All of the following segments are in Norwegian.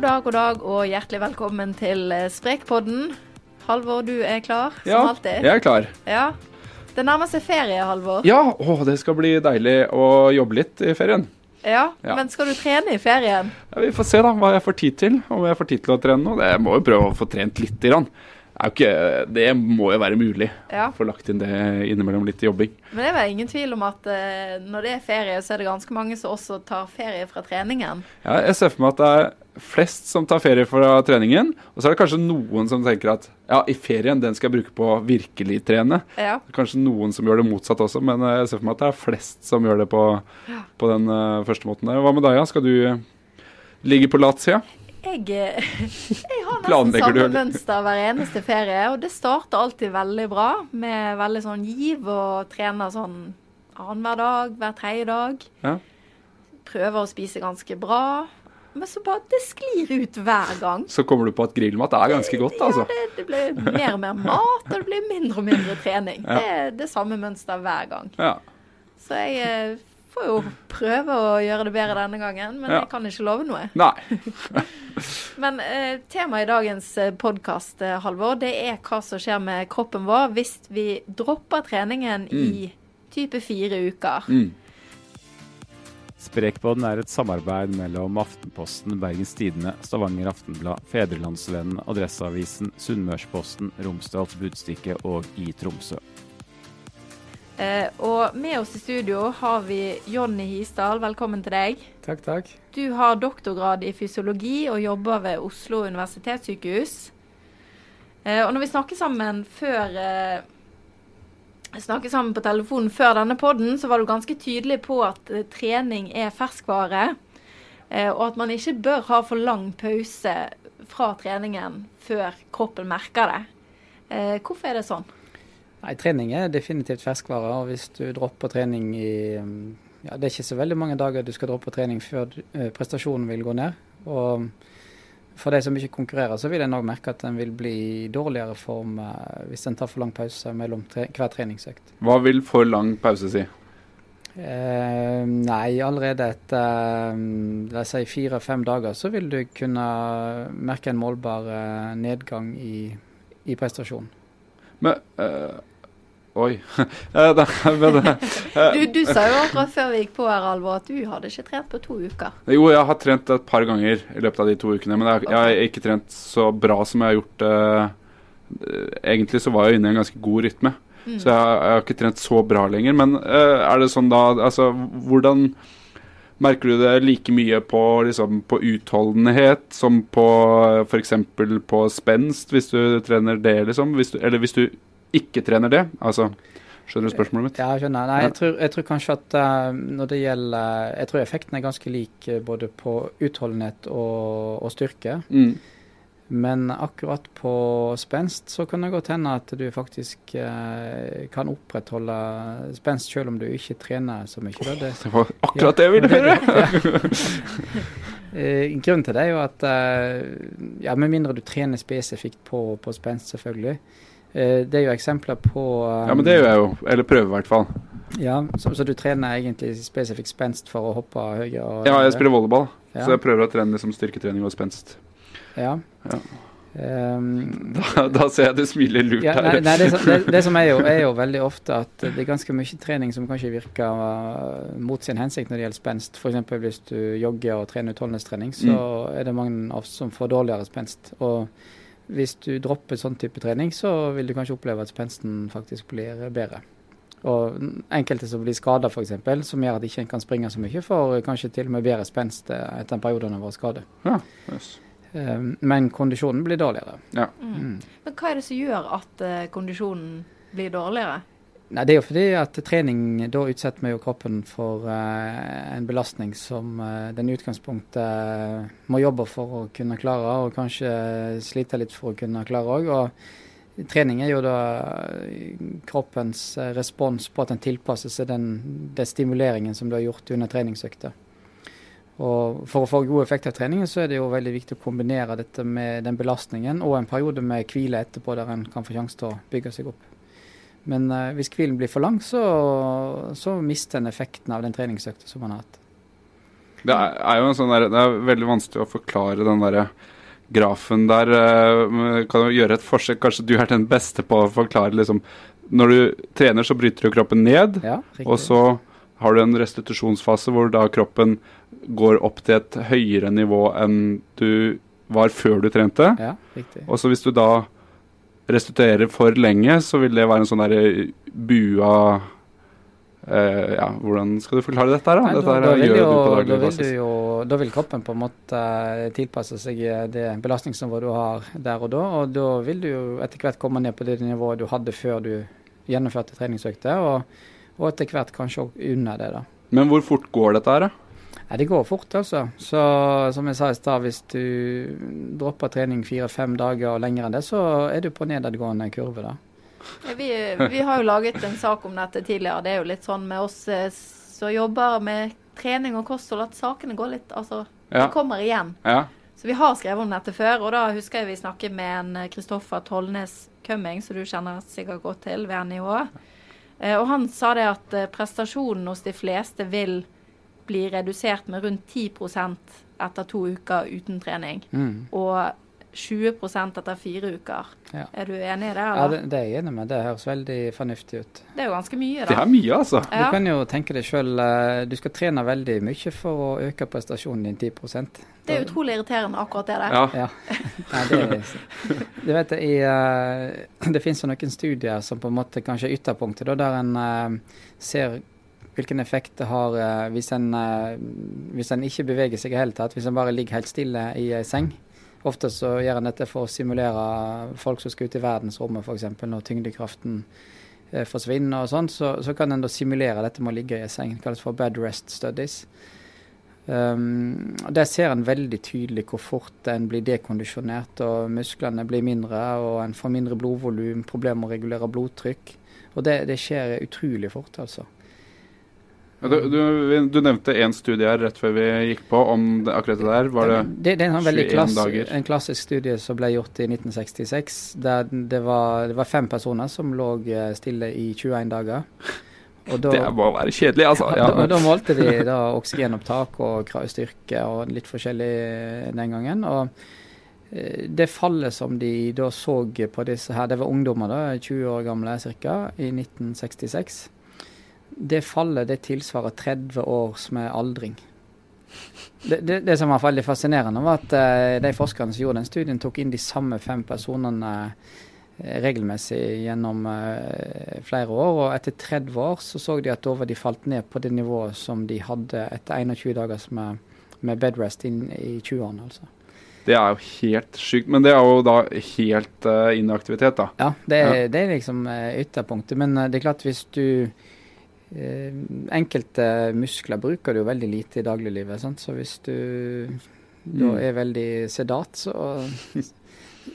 God dag, god dag, og hjertelig velkommen til eh, Sprekpodden. Halvor, du er klar, som Ja, alltid? jeg er klar. Ja. Det nærmer seg ferie, Halvor. Ja, å, det skal bli deilig å jobbe litt i ferien. Ja, Ja. Men skal du trene i ferien? Ja, vi får se da hva jeg får tid til, om jeg får tid til å trene nå. Jeg må jo prøve å få trent litt. Grann. Ikke, det må jo være mulig. Ja. Få lagt inn det innimellom litt jobbing. Men det er vel ingen tvil om at eh, når det er ferie, så er det ganske mange som også tar ferie fra treningen. Ja, jeg ser for meg at det er flest som tar ferie fra treningen, og så er det kanskje noen som tenker at ja, i ferien den skal jeg bruke på å virkelig trene. Ja. Kanskje noen som gjør det motsatt også, men eh, jeg ser for meg at det er flest som gjør det på, på den uh, første måten der. Hva med deg, ja? Skal du eh, ligge på latsida? Jeg, eh, jeg har nesten samme mønster hver eneste ferie, og det starter alltid veldig bra med veldig sånn giv og trener sånn annenhver dag, hver tredje dag. Ja. Prøver å spise ganske bra, men så bare det sklir ut hver gang. Så kommer du på at grillmat er ganske godt, altså. Ja, det, det blir mer og mer mat, og det blir mindre og mindre trening. Ja. Det er det samme mønster hver gang. Ja. Så jeg eh, får jo prøve å gjøre det bedre denne gangen, men Ja. jeg kan ikke love noe. Nei. Men eh, temaet i dagens eh, podkast, eh, Halvor, det er hva som skjer med kroppen vår hvis vi dropper treningen i type fire uker. Mm. Sprekpodden er et samarbeid mellom Aftenposten, Bergens Tidende, Stavanger Aftenblad, Fedrelandsvennen, Adresseavisen, Sunnmørsposten, Romsdals Budstikke og i Tromsø. Eh, og med oss i studio har vi Jonny Hisdal, velkommen til deg. Takk, takk. Du har doktorgrad i fysiologi og jobber ved Oslo universitetssykehus. Eh, og når vi snakker sammen før eh, snakket sammen på telefonen før denne podden, så var du ganske tydelig på at eh, trening er ferskvare. Eh, og at man ikke bør ha for lang pause fra treningen før kroppen merker det. Eh, hvorfor er det sånn? Nei, trening er definitivt ferskvare. og Hvis du dropper trening i ja, Det er ikke så veldig mange dager du skal droppe trening før eh, prestasjonen vil gå ned. Og for de som ikke konkurrerer, så vil en òg merke at en vil bli i dårligere form eh, hvis en tar for lang pause mellom tre hver treningsøkt. Hva vil for lang pause si? Eh, nei, allerede etter um, la oss si fire-fem dager så vil du kunne merke en målbar eh, nedgang i, i prestasjonen. Men eh, Oi. Eh, eh, Du, du sa jo akkurat før vi gikk på her, Alvor, at du hadde ikke trent på to uker. jo, jeg har trent et par ganger i løpet av de to ukene, men jeg, jeg har ikke trent så bra som jeg har gjort eh, Egentlig så var jeg inne i en ganske god rytme, så jeg, har- jeg har ikke trent så bra lenger. Men eh, er det sånn da Altså, hvordan Merker du det like mye på, liksom, på utholdenhet som på f.eks. på spenst, hvis du trener det, liksom? Hvis du, eller hvis du ikke trener det? Altså, skjønner du spørsmålet mitt? Ja, jeg skjønner. Nei, jeg tror, jeg tror kanskje at uh, når det gjelder Jeg tror effekten er ganske lik eh, både på utholdenhet og, og styrke. Mm. Men akkurat på spenst så kan det godt hende at du faktisk eh, kan opprettholde spenst selv om du ikke trener så mye. Oh, Det, Det var akkurat det jeg ville høre! grunnen til det er jo at eh, ja, Med mindre du trener spesifikt på, på spenst, selvfølgelig. Eh, det er jo eksempler på um, Ja, men det gjør jeg jo. Eller prøver i hvert fall. Ja, så, så du trener egentlig spesifikt spenst for å hoppe høyere? og- Ja, jeg spiller volleyball, Ja. så jeg prøver å trene liksom styrketrening og spenst. Ja. Ja. Um, Da, da ser jeg du smiler lurt ja, nei, her. nei, det, som- det, det som er jo, er jo veldig ofte at det er ganske mye trening som kanskje virker uh, mot sin hensikt når det gjelder spenst. F.eks. hvis du jogger og trener utholdenhetstrening, så Mm. er det mange av oss som får dårligere spenst. Og hvis du dropper sånn type trening, så vil du kanskje oppleve at spensten faktisk blir bedre. Og enkelte som blir skada f.eks., som gjør at ikke en kan springe så mye, får kanskje til og med bedre spenst eh, etter en periode av å være skadet. Ja, yes. Ehm, Men kondisjonen blir dårligere. ja. Mm. Men hva er det som gjør at eh, kondisjonen blir dårligere? Nei, Det er jo fordi at trening da utsetter vi jo kroppen for uh, en belastning som uh, den i utgangspunktet uh, må jobbe for å kunne klare, og kanskje slite litt for å kunne klare òg. Og trening er jo da kroppens respons på at den tilpasser seg den, den stimuleringen som du har gjort under treningsøkta. Og For å få god effekt av treningen, så er det jo veldig viktig å kombinere dette med den belastningen og en periode med hvile etterpå, der en kan få sjanse til å bygge seg opp. Men eh, hvis hvilen blir for lang, så, så mister en effekten av den treningsøkta som man har hatt. Det er, er jo en sånn der, det er veldig vanskelig å forklare den derre grafen der. eh, Kan du gjøre et forsøk? Kanskje du er den beste på å forklare liksom Når du trener, så bryter du kroppen ned, Ja, og så har du en restitusjonsfase hvor da kroppen går opp til et høyere nivå enn du var før du trente. Ja. Og så hvis du da restituerer for lenge, så vil det være en sånn der bua Uh, Ja, hvordan skal du forklare dette her, da? Nei, dette her da, vil jo, du da, vil jo, da vil kroppen på en måte eh, tilpasse seg eh, det belastningsnivået du har der og da. Og da vil du jo etter hvert komme ned på det nivået du hadde før du gjennomførte treningsøkta, Og, og etter hvert kanskje òg under det. da. Men hvor fort går dette her, da? Nei, Det går fort, altså. Så som jeg sa i stad, hvis du dropper trening fire-fem dager og lenger enn det, så er du på nedadgående kurve. da. Ja, Vi, vi har jo laget en sak om dette tidligere. Det er jo litt sånn med oss eh, som jobber med trening og kosthold, at sakene går litt Altså, Ja. de kommer igjen. Ja. Så vi har skrevet om dette før, og da husker jeg vi snakket med en eh, Kristoffer Tollnes Kømming, som du kjenner sikkert godt til ved NIH. Eh, Og han sa det at prestasjonen hos de fleste vil bli redusert med rundt 10 etter to uker uten trening. Mm. Og 20 etter fire uker. Ja. Er du enig i det? Ja, det, det er jeg enig med. Det høres veldig fornuftig ut. Det er jo ganske mye, da. Det er mye, altså. Du kan jo tenke deg sjøl, du skal trene veldig mye for å øke prestasjonen din 10% Det er utrolig irriterende, akkurat det der. Ja. Ja. Nei, det, er- du vet, i, eh, det finnes jo noen studier som på en måte kanskje er ytterpunktet, da, der en eh, ser hvilken effekt det har eh, hvis en, eh, hvis en ikke beveger seg i det hele tatt, hvis en bare ligger helt stille i ei seng. Ofte så gjør en dette for å simulere folk som skal ut i verdensrommet, f.eks. når tyngdekraften eh, forsvinner og sånn, så, så kan en da simulere dette med å ligge i ei seng. Det kalles for bed rest studies. Um, Der ser en veldig tydelig hvor fort en blir dekondisjonert, og musklene blir mindre, og en får mindre blodvolum, problemer med å regulere blodtrykk. Og det, det skjer utrolig fort, altså. Du, du, du nevnte én studie her rett før vi gikk på om det, akkurat det der. Var det det, det er en sånn veldig klass, dager? en klassisk studie som ble gjort i 1966. Der det var, det var fem personer som lå eh, stille i 21 dager. Da, Det må være kjedelig, altså. Ja. da, da målte de da oksygenopptak og kravstyrke og litt forskjellig den gangen. og eh, det fallet som de da så på disse her, det var ungdommer, da, 20 år gamle ca., i 1966. Det fallet det tilsvarer 30 års med aldring. Det, det, det som var veldig fascinerende, var at eh, de forskerne som gjorde den studien, tok inn de samme fem personene eh, regelmessig gjennom eh, flere år. Og etter 30 år så så de at da var de falt ned på det nivået som de hadde etter 21 dager med, med bedrest inn i 20-årene. altså. Det er jo helt sykt. Men det er jo da helt uh, inaktivitet, da. Ja, det er, det er liksom ytterpunktet. Men det er klart hvis du Enkelte muskler bruker du jo veldig lite i dagliglivet. Sant? Så hvis du da Mm. er veldig sedat, så,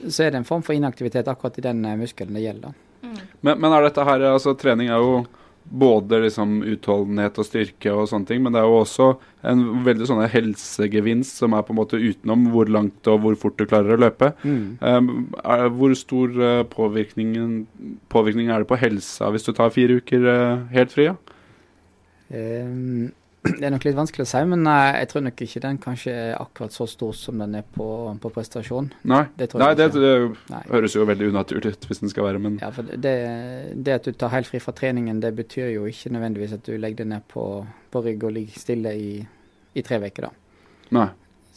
så er det en form for inaktivitet akkurat i den eh, muskelen det gjelder. Mm. Men, men er dette her Altså, trening er jo både liksom utholdenhet og styrke og sånne ting, men det er jo også en veldig sånn helsegevinst som er på en måte utenom hvor langt og hvor fort du klarer å løpe. Um, er, hvor stor uh, påvirkning er det på helsa hvis du tar fire uker uh, helt fri? Ja? Ehm, det er nok litt vanskelig å si, men jeg tror nok ikke den kanskje er akkurat så stor som den er på, på prestasjon. Nei, Det tror Nei det, det Nei. høres jo veldig unaturlig ut hvis den skal være, men Ja, det, det at du tar helt fri fra treningen, det betyr jo ikke nødvendigvis at du legger deg ned på, på rygg og ligger stille i, i tre uker, da. nei.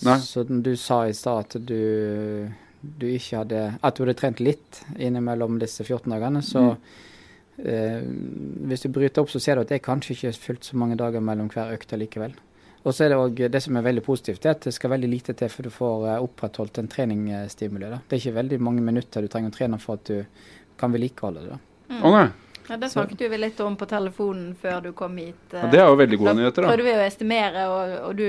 Nei. Så du sa i stad at du, du ikke hadde At du hadde trent litt innimellom disse 14 dagene, så eh, Hvis du bryter opp, så ser du at det er kanskje ikke fullt så mange dager mellom hver økt likevel. Og så er det også, det som er veldig positivt, det er at det skal veldig lite til før du får eh, opprettholdt en treningsstimuli. Da. Det er ikke veldig mange minutter du trenger å trene for at du kan vedlikeholde det. da. Å nei. Ja, det snakket vi litt om på telefonen før du kom hit. eh. Ja, det er jo veldig gode Da nyheter, da. prøvde vi å estimere, og, og du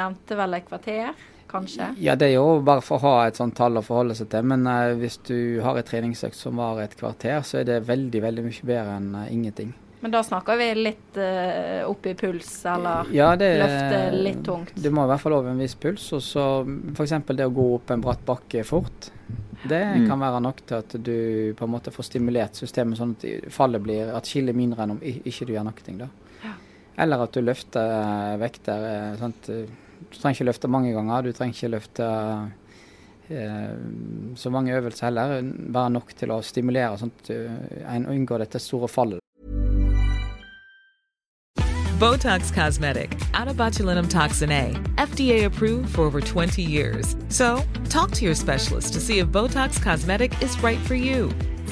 nevnte vel et kvarter, kanskje? Ja, det er jo bare for å ha et sånt tall å forholde seg til. Men uh, hvis du har et treningsøkt som varer et kvarter, så er det veldig, veldig mye bedre enn uh, ingenting. Men da snakker vi litt uh, opp i puls, eller Ja, det, løfte litt tungt. Du må i hvert fall over en viss puls. Og så f.eks. det å gå opp en bratt bakke fort. Det Mm. kan være nok til at du på en måte får stimulert systemet sånn at fallet blir atskillig mindre enn om ikke du gjør noe. da. Ja. Eller at du løfter vekter. sånn Sant? Du trenger ikke løfte mange ganger. Du trenger ikke løfte eh, så mange øvelser heller. Bare nok til å stimulere, sånn at en unngår dette store fallet. Botox Cosmetic, out of botulinum toxin A, FDA approved for over 20 years. So, talk to your specialist to see if Botox Cosmetic is right for you.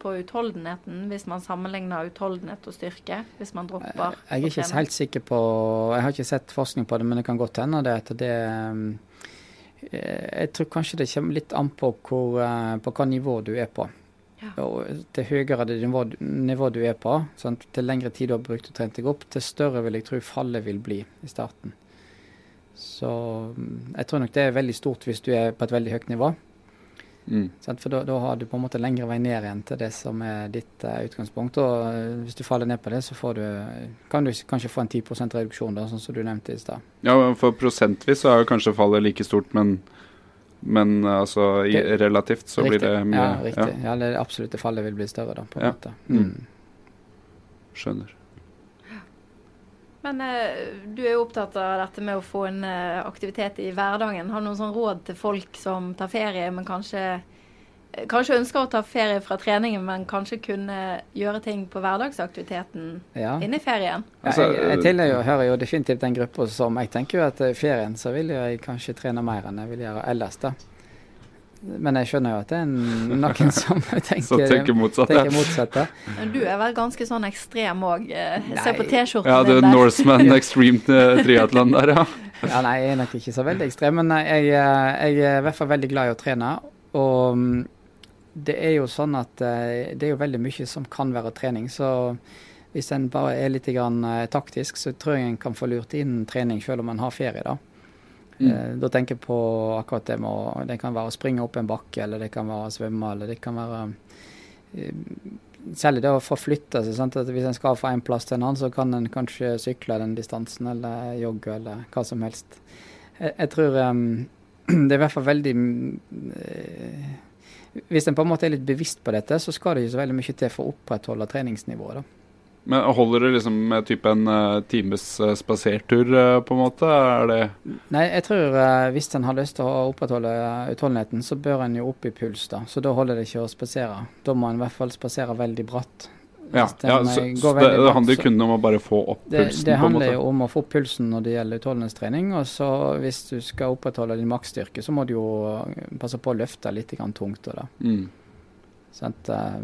på utholdenheten hvis man sammenligner utholdenhet og styrke? Hvis man dropper Jeg er ikke helt sikker på Jeg har ikke sett forskning på det, men det kan godt hende det at det eh, Jeg tror kanskje det kommer litt an på, hvor, eh, på hva nivå du er på. Ja. Og til høyere det nivå, nivå du er på, sant? til lengre tid du har brukt og trent deg opp, til større vil jeg tro fallet vil bli i starten. Så mm, jeg tror nok det er veldig stort hvis du er på et veldig høyt nivå. Mm. For da, da har du på en måte lengre vei ned igjen til det som er ditt uh, utgangspunkt. Og eh, hvis du faller ned på det, så får du, kan du kanskje få en 10% reduksjon, da, sånn som du nevnte i stad. Ja, for prosentvis så er jo kanskje fallet like stort, men, men altså i, relativt så blir det mye Ja, riktig. Ja. det absolutte fallet vil bli større, da, på en Ja. måte. Mm. Mm. Skjønner. Men eh, du er jo opptatt av dette med å få en eh, aktivitet i hverdagen. Har du noen sånn råd til folk som tar ferie, men kanskje, eh, kanskje ønsker å ta ferie fra treningen, men kanskje kunne gjøre ting på hverdagsaktiviteten Ja. inne i ferien? Altså, jeg, jeg tilhører hører jo definitivt den gruppa som jeg tenker jo at i ferien så vil jeg kanskje trene mer enn jeg vil gjøre ellers, da. Men jeg skjønner jo at det er noen som tenker, som tenker motsatt. tenker motsatt. ja. Men du er vel ganske sånn ekstrem òg. Se på T-skjorten Ja, du er din der. Norseman Extreme eh, Triathlon der, ja. Ja, nei, jeg er nok ikke så veldig ekstrem, men jeg, jeg er i hvert fall veldig glad i å trene. Og mm, det er jo sånn at eh, det er jo veldig mye som kan være trening. Så hvis en bare er litt grann, eh, taktisk, så tror jeg en kan få lurt inn trening selv om en har ferie. da. Mm. Eh, Da tenker jeg på akkurat det med å Det kan være å springe opp en bakke, eller det kan være å svømme, eller det kan være Selv Særlig det å forflytte seg. Sant? At hvis en skal fra en plass til en annen, så kan en kanskje sykle den distansen, eller jogge, eller hva som helst. Jeg, jeg tror um, det er i hvert fall veldig mm, eh, Hvis en på en måte er litt bevisst på dette, så skal det ikke så veldig mye til for å opprettholde treningsnivået. da. Men holder det liksom med type en uh, times eh, spasertur, uh, på en måte? Er det Nei, jeg tror uh, hvis en har lyst til å opprettholde utholdenheten, så bør en jo opp i puls, da. Så da holder det ikke å spasere. Da må en i hvert fall spasere veldig bratt. Ja, ja så, så det, det handler så- kun om å bare få opp Det, pulsen, det handler jo om å få opp pulsen når det gjelder utholdenhetstrening. Og så hvis du skal opprettholde din maksstyrke, så må du jo passe på å løfte litt grann tungt. Da. Mm. Sånn Eh,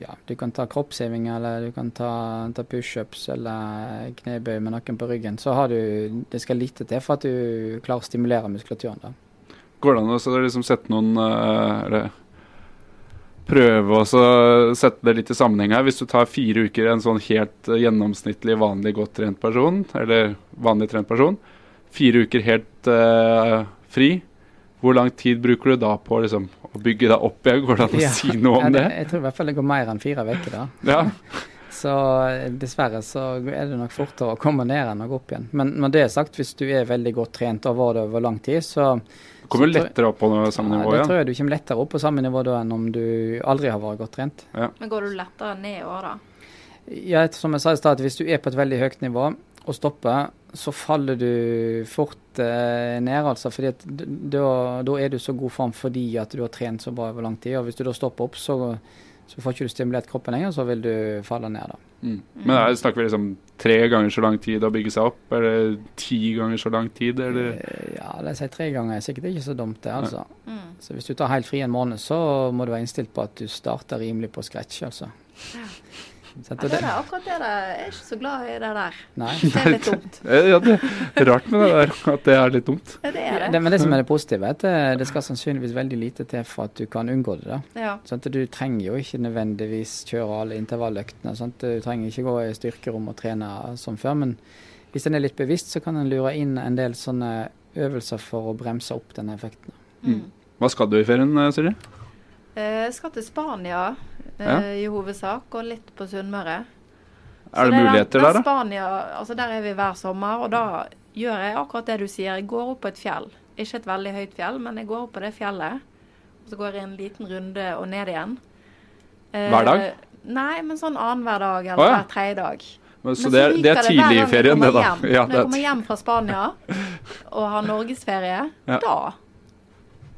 Ja, du kan ta kroppsheving, eller du kan ta, ta pushups eller knebøy med noen på ryggen. Så har du Det skal lite til for at du klarer å stimulere muskulaturen. da. Går det an å liksom sette noen eh, Eller prøve å sette det litt i sammenheng her. Hvis du tar fire uker en sånn helt eh, gjennomsnittlig, vanlig godt trent person, eller vanlig trent person, fire uker helt uh, fri, hvor lang tid bruker du da på liksom, å bygge deg opp igjen? Går det an å Ja. si noe Ja, om det, det? jeg tror i hvert fall det går mer enn fire uker. da. Ja. Så eh, dessverre så er det nok fortere å komme ned enn å gå opp igjen. Men når det er sagt, hvis du er veldig godt trent og var det over lang tid, så Kommer du lettere opp på noe samme ja, igjen? Da det tror jeg du kommer lettere opp på samme nivå da enn om du aldri har vært godt trent. Men går du lettere ned òg, da? Ja, som jeg sa i stad, hvis du er på et veldig høyt nivå og stopper, så faller du fort eh, ned, altså. fordi at da, da er du så god form fordi at du har trent så bra over lang tid. Og hvis du da stopper opp, så, så får ikke du stimulert kroppen lenger, så vil du falle ned, da. Mm. Men er, snakker vi liksom tre ganger så lang tid å bygge seg opp, eller ti ganger så lang tid, eller? Eh, Ja, la oss si tre ganger er sikkert ikke så dumt, det, altså. Mm. Så hvis du tar helt fri en måned, så må du være innstilt på at du starter rimelig på scratch, altså. Så at Ja, det det, akkurat det jeg er ikke så glad i det der. nei. Det er litt dumt. Eh, Ja, det er rart med det der, at det er litt dumt. Ja, det er Det, det. men det som er det positive, er at det, det skal sannsynligvis veldig lite til for at du kan unngå det. da. Ja. Sånn at Du trenger jo ikke nødvendigvis kjøre alle intervalløktene. Sånn at Du trenger ikke gå i styrkerom og trene som før. Men hvis en er litt bevisst, så kan en lure inn en del sånne øvelser for å bremse opp denne effekten. Mm. Hva skal du i ferien, eh, Siri? Eh, Jeg skal til Spania eh, Ja. i hovedsak, og litt på Sunnmøre. Er det det muligheter der, da? Spania, altså der er vi hver sommer, og da gjør jeg akkurat det du sier. Jeg går opp på et fjell. Ikke et veldig høyt fjell, men jeg går opp på det fjellet. Og så går jeg en liten runde og ned igjen. Eh, Hver dag? Nei, men sånn annenhver dag eller oh, ja. hver tredje dag. Men, så Men det er, det er tidlig i ferien, det, da. Ja, Når jeg er kommer hjem fra Spania og har norgesferie, Ja. da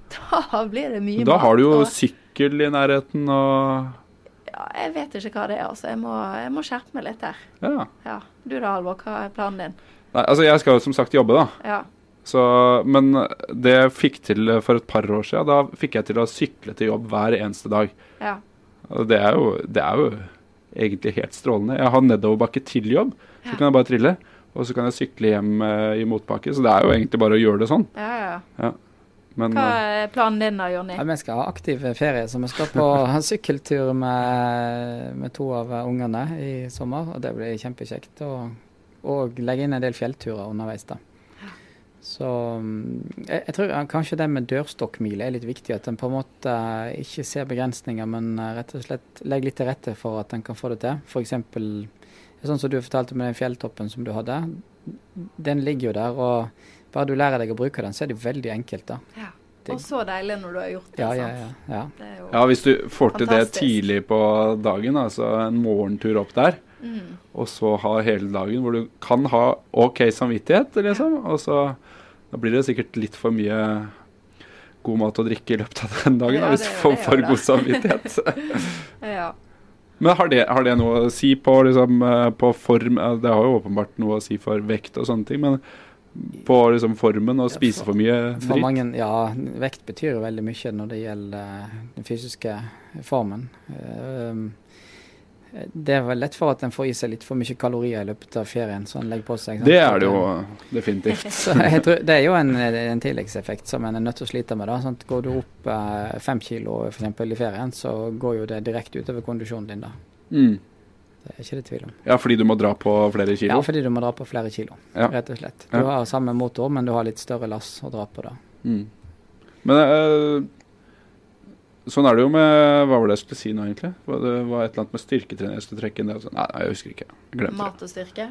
Da blir det mye Da har du jo og- sykkel i nærheten og Ja, jeg vet ikke hva det er, altså. Jeg må, jeg må skjerpe meg litt der. Ja. Ja. Du da, Halvor, hva er planen din? Nei, altså, jeg skal jo som sagt jobbe, da. Ja. Så, men det jeg fikk til for et par år siden, da fikk jeg til å sykle til jobb hver eneste dag. Ja. Og det er jo, det er jo egentlig helt strålende. Jeg har nedoverbakke til jobb, så Ja. kan jeg bare trille. Og så kan jeg sykle hjem eh, i motbakke. Så det er jo egentlig bare å gjøre det sånn. ja, ja, ja. Men Hva eh, er planen din da, Jonny? Ja, vi skal ha aktiv ferie, så vi skal på sykkeltur med, med to av ungene i sommer. Og det blir kjempekjekt. Og, og legge inn en del fjellturer underveis, da. Så mm, jeg, jeg tror kanskje det med dørstokkmile er litt viktig. At en på en måte ikke ser begrensninger, men rett og slett legger litt til rette for at en kan få det til. F.eks. sånn som du fortalte med den fjelltoppen som du hadde. Den ligger jo der, og bare du lærer deg å bruke den, så er det veldig enkelt, da. Ja. Og så deilig når du har gjort det. Ja, ja, sant? ja. ja. Det er jo ja, hvis du får til det tidlig på dagen, altså en morgentur opp der, mm. og så ha hele dagen hvor du kan ha OK samvittighet, liksom, og så da blir det sikkert litt for mye god mat og drikke i løpet av den dagen, Ja, da, hvis du får for god samvittighet. ja. Men har det, har det noe å si på, liksom, eh, på form Det har jo åpenbart noe å si for vekt og sånne ting, men på liksom formen og spise for mye For dritt? mange, ja, vekt betyr jo veldig mye når det gjelder eh, den fysiske formen. Um, det er vel lett for at en får i seg litt for mye kalorier i løpet av ferien. så en legger på seg. Det er det jo definitivt. Så jeg tror, det er jo en, en tilleggseffekt som en er nødt til å slite med. da, sant? Går du opp eh, fem kilo for eksempel, i ferien, så går jo det direkte utover kondisjonen din. da. Mm. Det er ikke det tvil om. Ja, fordi du må dra på flere kilo? Ja, fordi du må dra på flere kilo, Ja. rett og slett. Du Ja. har samme motor, men du har litt større lass å dra på da. Mm. Men øh, sånn er det jo med Hva var det jeg skulle si nå, egentlig? Var Det var et eller annet med styrketrening jeg skulle trekke inn. Det, sånn. nei, nei, jeg husker ikke. Glemte. Mat og styrke.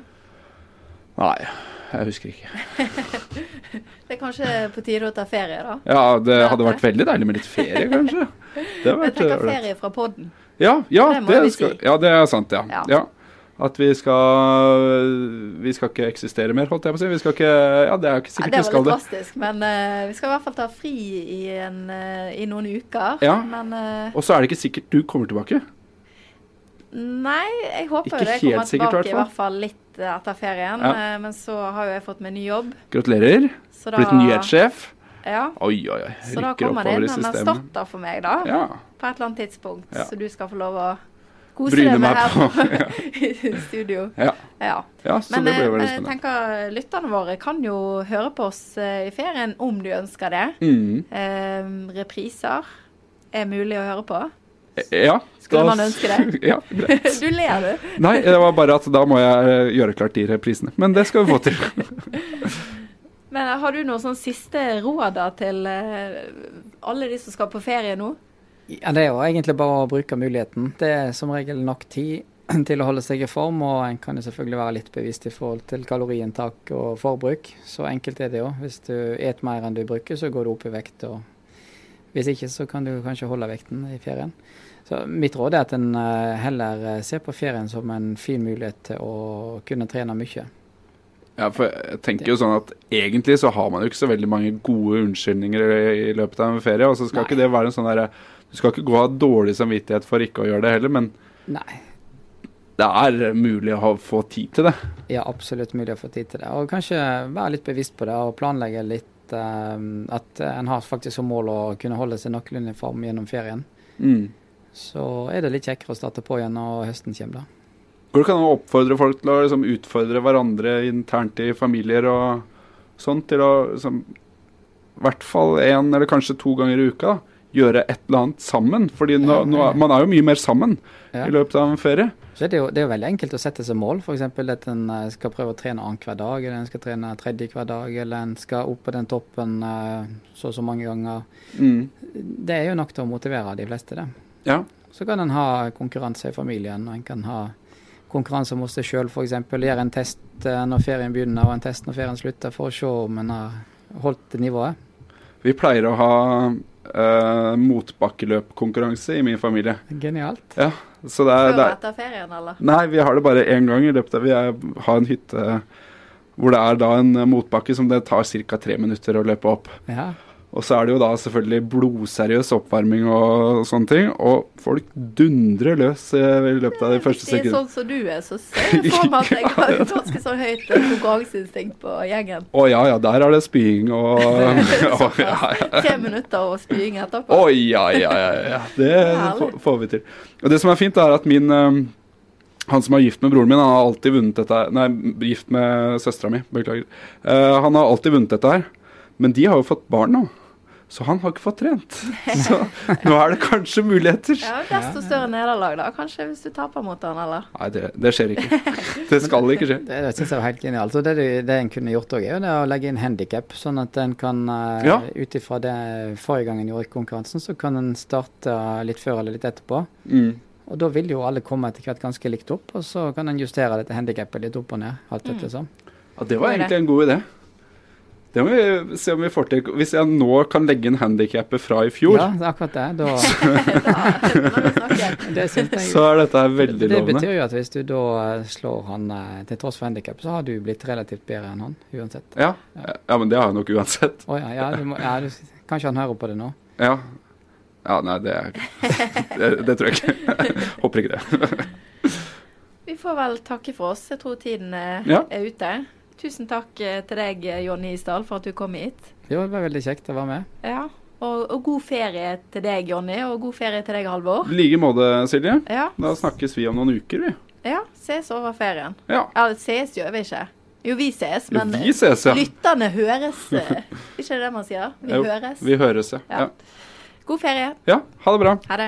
Nei, jeg husker ikke. Det er kanskje på tide å ta ferie, da. Ja, det hadde vært veldig deilig med litt ferie, kanskje. Det hadde vært ferie fra podden. Ja, ja, Det det, skal, si. ja, det er sant, ja. Ja. ja. At vi skal Vi skal ikke eksistere mer, holdt jeg på å si. Vi skal ikke Ja, det er jo ikke Ja, sikkert det vi var skal litt det. drastisk, men uh, vi skal i hvert fall ta fri i, en, uh, i noen uker. Ja. Men uh, Og så er det ikke sikkert du kommer tilbake. nei, jeg håper Ikke det helt kommer sikkert, tilbake i hvert fall litt etter ferien. Ja. Men så har jo jeg fått meg ny jobb. Gratulerer. Da, Blitt nyhetssjef. Ja, Oi, oi, oi. så da kommer det inn en erstatter for meg, da. Ja. På et eller annet tidspunkt. Ja. Så du skal få lov å kose Bryne deg med her på. i studio. Ja. Ja. ja, så Men det blir eh, veldig jeg spennende. tenker lytterne våre kan jo høre på oss eh, i ferien om du ønsker det. Mm. Eh, repriser er mulig å høre på. Ja. Skulle da- man ønske det? ja, greit. Du ler, du. Nei, det var bare at da må jeg eh, gjøre klart de reprisene. Men det skal vi få til. Men eh, har du noen sånn siste råd da til eh, alle de som skal på ferie nå? Ja, Det er jo egentlig bare å bruke muligheten. Det er som regel nok tid. til å holde seg i form, og en kan jo selvfølgelig være litt bevisst i forhold til kaloriinntak og forbruk. Så enkelt er det jo. Hvis du et mer enn du bruker, så går du opp i vekt. og Hvis ikke, så kan du kanskje holde vekten i ferien. Så Mitt råd er at en eh, heller eh, ser på ferien som en fin mulighet til å kunne trene mye. Ja, for jeg tenker jo sånn at Egentlig så har man jo ikke så veldig mange gode unnskyldninger i, løpet av en ferie. og så skal Nei. ikke det være en sånn der, Du skal ikke gå av dårlig samvittighet for ikke å gjøre det heller, men Nei, det er mulig å få tid til det. ja, absolutt mulig å få tid til det. Og kanskje være litt bevisst på det og planlegge litt eh, at en har faktisk som mål å kunne holde seg noenlunde i form gjennom ferien. Mm. Så er det litt kjekkere å starte på igjen når høsten kommer. da. Hvor kan man oppfordre folk til å liksom, utfordre hverandre internt i familier og sånn, til å liksom, i hvert fall én eller kanskje to ganger i uka da, gjøre et eller annet sammen? Fordi nå, nå, man er jo mye mer sammen Ja. i løpet av en ferie. Så er det, jo, det er jo veldig enkelt å sette seg mål. F.eks. at en eh, skal prøve å trene annenhver dag, eller en skal trene tredje hver dag, eller en skal opp på den toppen eh, så og så mange ganger. Mm. Det er jo nok til å motivere de fleste, det. Ja. Så kan en ha konkurranse i familien, og en kan ha konkurranse mot seg sjøl f.eks. Gjøre en test eh, når ferien begynner, og en test når ferien slutter, for å se om en har holdt nivået. Vi pleier å ha uh, motbakkeløpkonkurranse i min familie. Genialt. Ja, så det er, Før det og er etter ferien, eller? Nei, vi har det bare én gang i løpet av Vi er, har en hytte hvor det er da en motbakke som det tar ca. tre minutter å løpe opp. Ja. Og så er det jo da selvfølgelig blodseriøs oppvarming og sånne ting. Og folk dundrer løs eh, i løpet av de første sekundene. sånn som du er, så ser jeg for meg at jeg har et ganske så høyt eh, konkurranseinstinkt på gjengen. Å ja, ja, der er det spying og Å ja, ja. Tre minutter og spying etterpå. Å ja, ja, ja, ja. Det får- får vi til. Og det som er fint, er at min eh, han som er gift med broren min, han har alltid vunnet dette her. Nei, gift med søstera mi. Beklager. Uh, han har alltid vunnet dette her. Men de har jo fått barn nå. Så han har ikke fått trent. Så nå er det kanskje muligheter. Ja, Desto større nederlag, da. Kanskje hvis du taper mot han, eller? Nei, det, det skjer ikke. Det skal ikke skje. Det, det synes jeg var helt genialt. Så det, det en kunne gjort òg, er jo det å legge inn handikap, sånn at en kan eh, Ja. ut ifra det forrige gang en gjorde konkurransen, så kan en starte litt før eller litt etterpå. Mm. Og da vil jo alle komme etter hvert ganske likt opp, og så kan en justere dette handikappet litt opp og ned. alt Mm. etter sånn. Ja, det var egentlig en god idé. Det må vi se om vi får til. Hvis jeg nå kan legge inn handikappet fra i fjor, Ja, det er akkurat det. Da, det jeg så er dette veldig veldig Det lovende. betyr jo at hvis du da eh, slår han eh, til tross for handikap, så har du blitt relativt bedre enn han, uansett. Ja. ja, men det har jeg nok uansett. Oh, ja, ja, du må, ja du, kanskje han hører på det nå. Ja. Ja, nei, det er Det, det tror jeg ikke. Håper ikke det. Vi får vel takke for oss. Jeg tror tiden er, Ja. er ute. Tusen takk eh, til deg, eh, Jonny Isdal, for at du kom hit. Jo, det var veldig kjekt å være med. Ja. Og, og god ferie til deg, Jonny, og god ferie til deg, Halvor. I like måte, Silje. Ja. Da snakkes vi om noen uker, vi. ja. Ses over ferien. Ja. Ja, ses gjør vi ikke. Jo, vi ses, Jo, men vi ses, ja. lytterne høres. Ikke det man sier? Vi Jo, høres. Vi høres, ja. Ja. ja. God ferie. Ja, ha det bra. Ha det.